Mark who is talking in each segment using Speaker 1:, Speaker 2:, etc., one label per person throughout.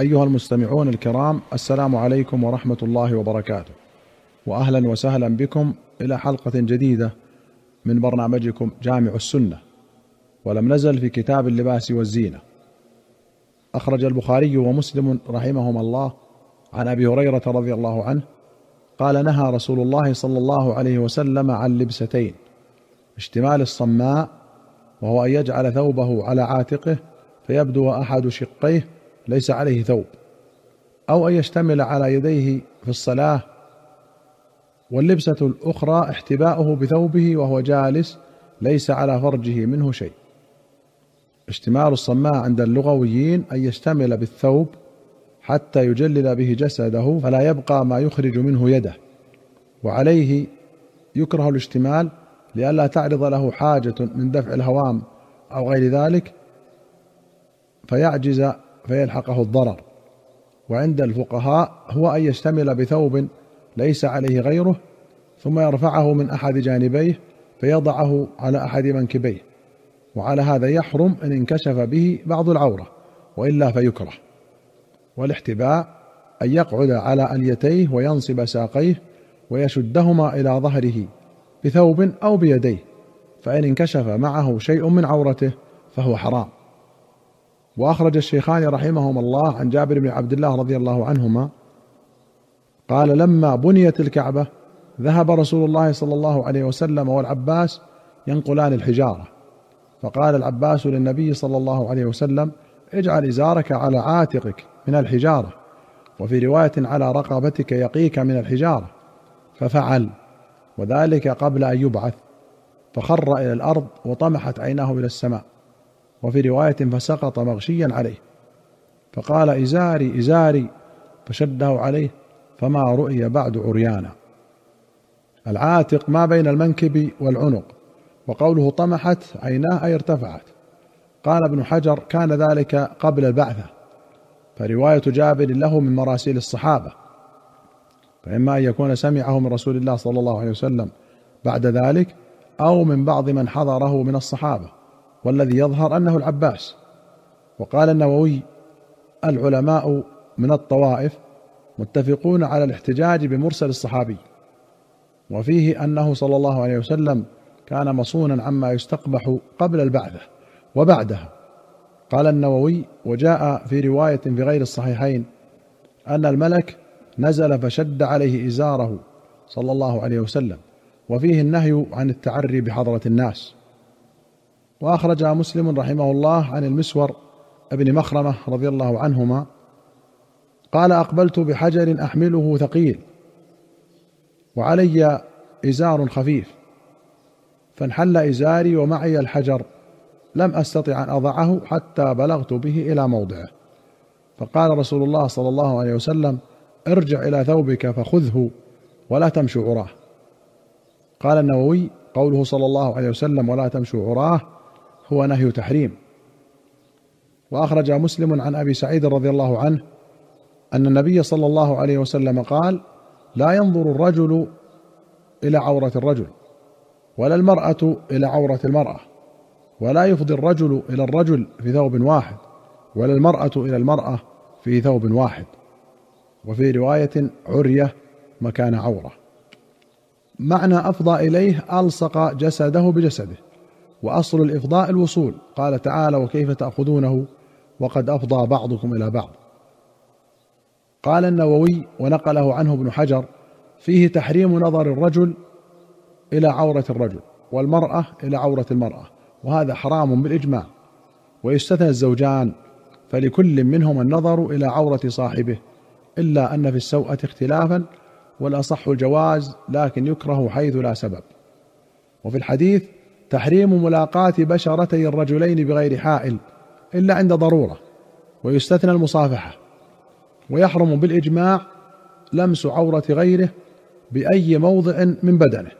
Speaker 1: أيها المستمعون الكرام السلام عليكم ورحمة الله وبركاته. وأهلا وسهلا بكم إلى حلقة جديدة من برنامجكم جامع السنة. ولم نزل في كتاب اللباس والزينة. أخرج البخاري ومسلم رحمهما الله عن أبي هريرة رضي الله عنه قال نهى رسول الله صلى الله عليه وسلم عن لبستين اشتمال الصماء وهو أن يجعل ثوبه على عاتقه فيبدو أحد شقيه ليس عليه ثوب. أو أن يشتمل على يديه في الصلاة. واللبسة الأخرى احتباؤه بثوبه وهو جالس ليس على فرجه منه شيء. اشتمال الصماء عند اللغويين أن يشتمل بالثوب حتى يجلل به جسده فلا يبقى ما يخرج منه يده. وعليه يكره الاشتمال لئلا تعرض له حاجة من دفع الهوام أو غير ذلك فيعجز فيلحقه الضرر. وعند الفقهاء هو أن يشتمل بثوب ليس عليه غيره ثم يرفعه من أحد جانبيه فيضعه على أحد منكبيه. وعلى هذا يحرم أن انكشف به بعض العورة وإلا فيكره. والاحتباء أن يقعد على أليتيه وينصب ساقيه ويشدهما إلى ظهره بثوب أو بيديه فإن انكشف معه شيء من عورته فهو حرام. وأخرج الشيخان رحمهما الله عن جابر بن عبد الله رضي الله عنهما قال لما بنيت الكعبة ذهب رسول الله صلى الله عليه وسلم والعباس ينقلان الحجارة. فقال العباس للنبي صلى الله عليه وسلم اجعل إزارك على عاتقك من الحجارة وفي رواية على رقبتك يقيك من الحجارة ففعل وذلك قبل أن يبعث فخر إلى الأرض وطمحت عيناه إلى السماء. وفي رواية فسقط مغشيا عليه. فقال إزاري إزاري فشده عليه فما رؤي بعد عريانا العاتق ما بين المنكب والعنق وقوله طمحت عيناه أي ارتفعت. قال ابن حجر كان ذلك قبل البعثة. فرواية جابر له من مراسيل الصحابة. فإما أن يكون سمعه من رسول الله صلى الله عليه وسلم بعد ذلك أو من بعض من حضره من الصحابة. والذي يظهر أنه العباس. وقال النووي العلماء من الطوائف متفقون على الاحتجاج بمرسل الصحابي. وفيه أنه صلى الله عليه وسلم كان مصونا عما يستقبح قبل البعثة وبعدها. قال النووي وجاء في رواية في غير الصحيحين أن الملك نزل فشد عليه إزاره صلى الله عليه وسلم. وفيه النهي عن التعري بحضرة الناس. وأخرج مسلم رحمه الله عن المسور ابن مخرمة رضي الله عنهما قال أقبلت بحجر أحمله ثقيل وعلي إزار خفيف فانحل إزاري ومعي الحجر لم أستطع أن أضعه حتى بلغت به إلى موضعه. فقال رسول الله صلى الله عليه وسلم ارجع إلى ثوبك فخذه ولا تمشوا عراه. قال النووي قوله صلى الله عليه وسلم ولا تمشوا عراه هو نهي تحريم. وأخرج مسلم عن أبي سعيد رضي الله عنه أن النبي صلى الله عليه وسلم قال لا ينظر الرجل إلى عورة الرجل ولا المرأة إلى عورة المرأة ولا يفضي الرجل إلى الرجل في ثوب واحد ولا المرأة إلى المرأة في ثوب واحد. وفي رواية عرية مكان عورة. معنى أفضى إليه ألصق جسده بجسده. وأصل الإفضاء الوصول. قال تعالى وكيف تأخذونه؟ وقد أفضى بعضكم إلى بعض. قال النووي ونقله عنه ابن حجر فيه تحريم نظر الرجل إلى عورة الرجل والمرأة إلى عورة المرأة وهذا حرام بالإجماع. ويستثنى الزوجان فلكل منهما النظر إلى عورة صاحبه إلا أن في السوءة اختلافا والأصح الجواز لكن يكره حيث لا سبب. وفي الحديث تحريم ملاقاة بشرتي الرجلين بغير حائل إلا عند ضرورة ويستثنى المصافحة ويحرم بالإجماع لمس عورة غيره بأي موضع من بدنه.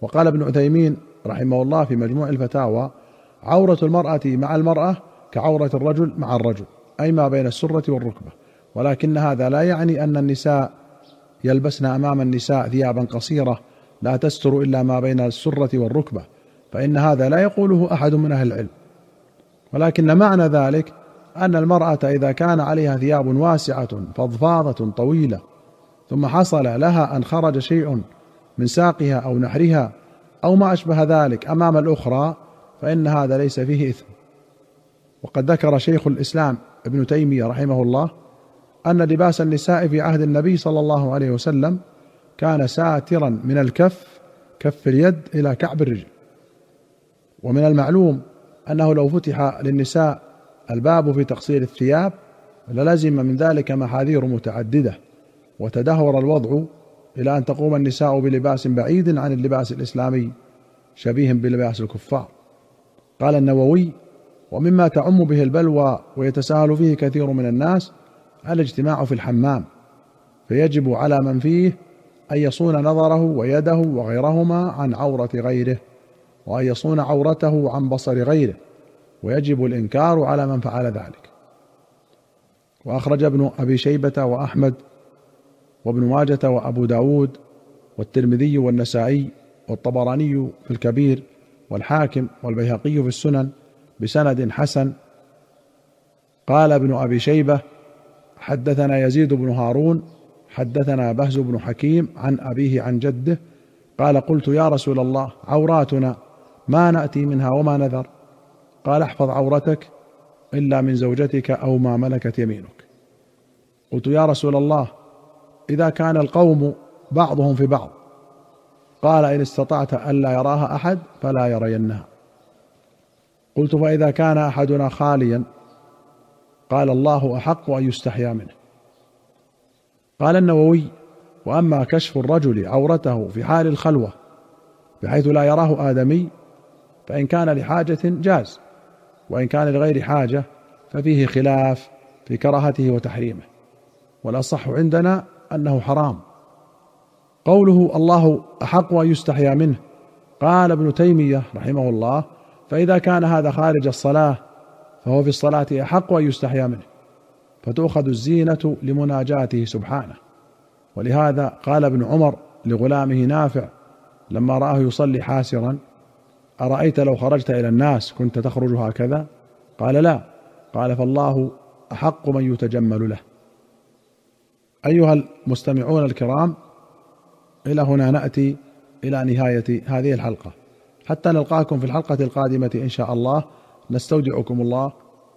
Speaker 1: وقال ابن عثيمين رحمه الله في مجموع الفتاوى عورة المرأة مع المرأة كعورة الرجل مع الرجل أي ما بين السرة والركبة. ولكن هذا لا يعني أن النساء يلبسن أمام النساء ثيابا قصيرة لا تستر إلا ما بين السرة والركبة فإن هذا لا يقوله أحد من أهل العلم. ولكن معنى ذلك أن المرأة إذا كان عليها ثياب واسعة فضفاضة طويلة ثم حصل لها أن خرج شيء من ساقها أو نحرها أو ما أشبه ذلك أمام الأخرى فإن هذا ليس فيه إثم. وقد ذكر شيخ الإسلام ابن تيمية رحمه الله أن لباس النساء في عهد النبي صلى الله عليه وسلم كان ساترا من الكف كف اليد إلى كعب الرجل. ومن المعلوم أنه لو فتح للنساء الباب في تقصير الثياب للزم من ذلك محاذير متعددة وتدهور الوضع إلى أن تقوم النساء بلباس بعيد عن اللباس الإسلامي شبيه بلباس الكفار. قال النووي ومما تعم به البلوى ويتساهل فيه كثير من الناس الاجتماع في الحمام فيجب على من فيه أن يصون نظره ويده وغيرهما عن عورة غيره وأن يصون عورته عن بصر غيره ويجب الإنكار على من فعل ذلك. وأخرج ابن أبي شيبة وأحمد وابن ماجة وأبو داود والترمذي والنسائي والطبراني في الكبير والحاكم والبيهقي في السنن بسند حسن. قال ابن أبي شيبة حدثنا يزيد بن هارون حدثنا بهز بن حكيم عن أبيه عن جده قال قلت يا رسول الله عوراتنا ما نأتي منها وما نذر؟ قال احفظ عورتك إلا من زوجتك أو ما ملكت يمينك. قلت يا رسول الله إذا كان القوم بعضهم في بعض قال إن استطعت ألا يراها أحد فلا يرينها. قلت فإذا كان أحدنا خاليا قال الله أحق أن يستحيا منه. قال النووي وأما كشف الرجل عورته في حال الخلوة بحيث لا يراه آدمي فإن كان لحاجة جاز وإن كان لغير حاجة ففيه خلاف في كراهته وتحريمه. والأصح عندنا أنه حرام. قوله الله أحق أن يستحيا منه. قال ابن تيمية رحمه الله فإذا كان هذا خارج الصلاة فهو في الصلاة أحق أن يستحيا منه. فتؤخذ الزينة لمناجاته سبحانه. ولهذا قال ابن عمر لغلامه نافع لما رآه يصلي حاسرا أرأيت لو خرجت إلى الناس كنت تخرج هكذا؟ قال لا. قال فالله أحق من يتجمل له. أيها المستمعون الكرام إلى هنا نأتي إلى نهاية هذه الحلقة. حتى نلقاكم في الحلقة القادمة إن شاء الله. نستودعكم الله.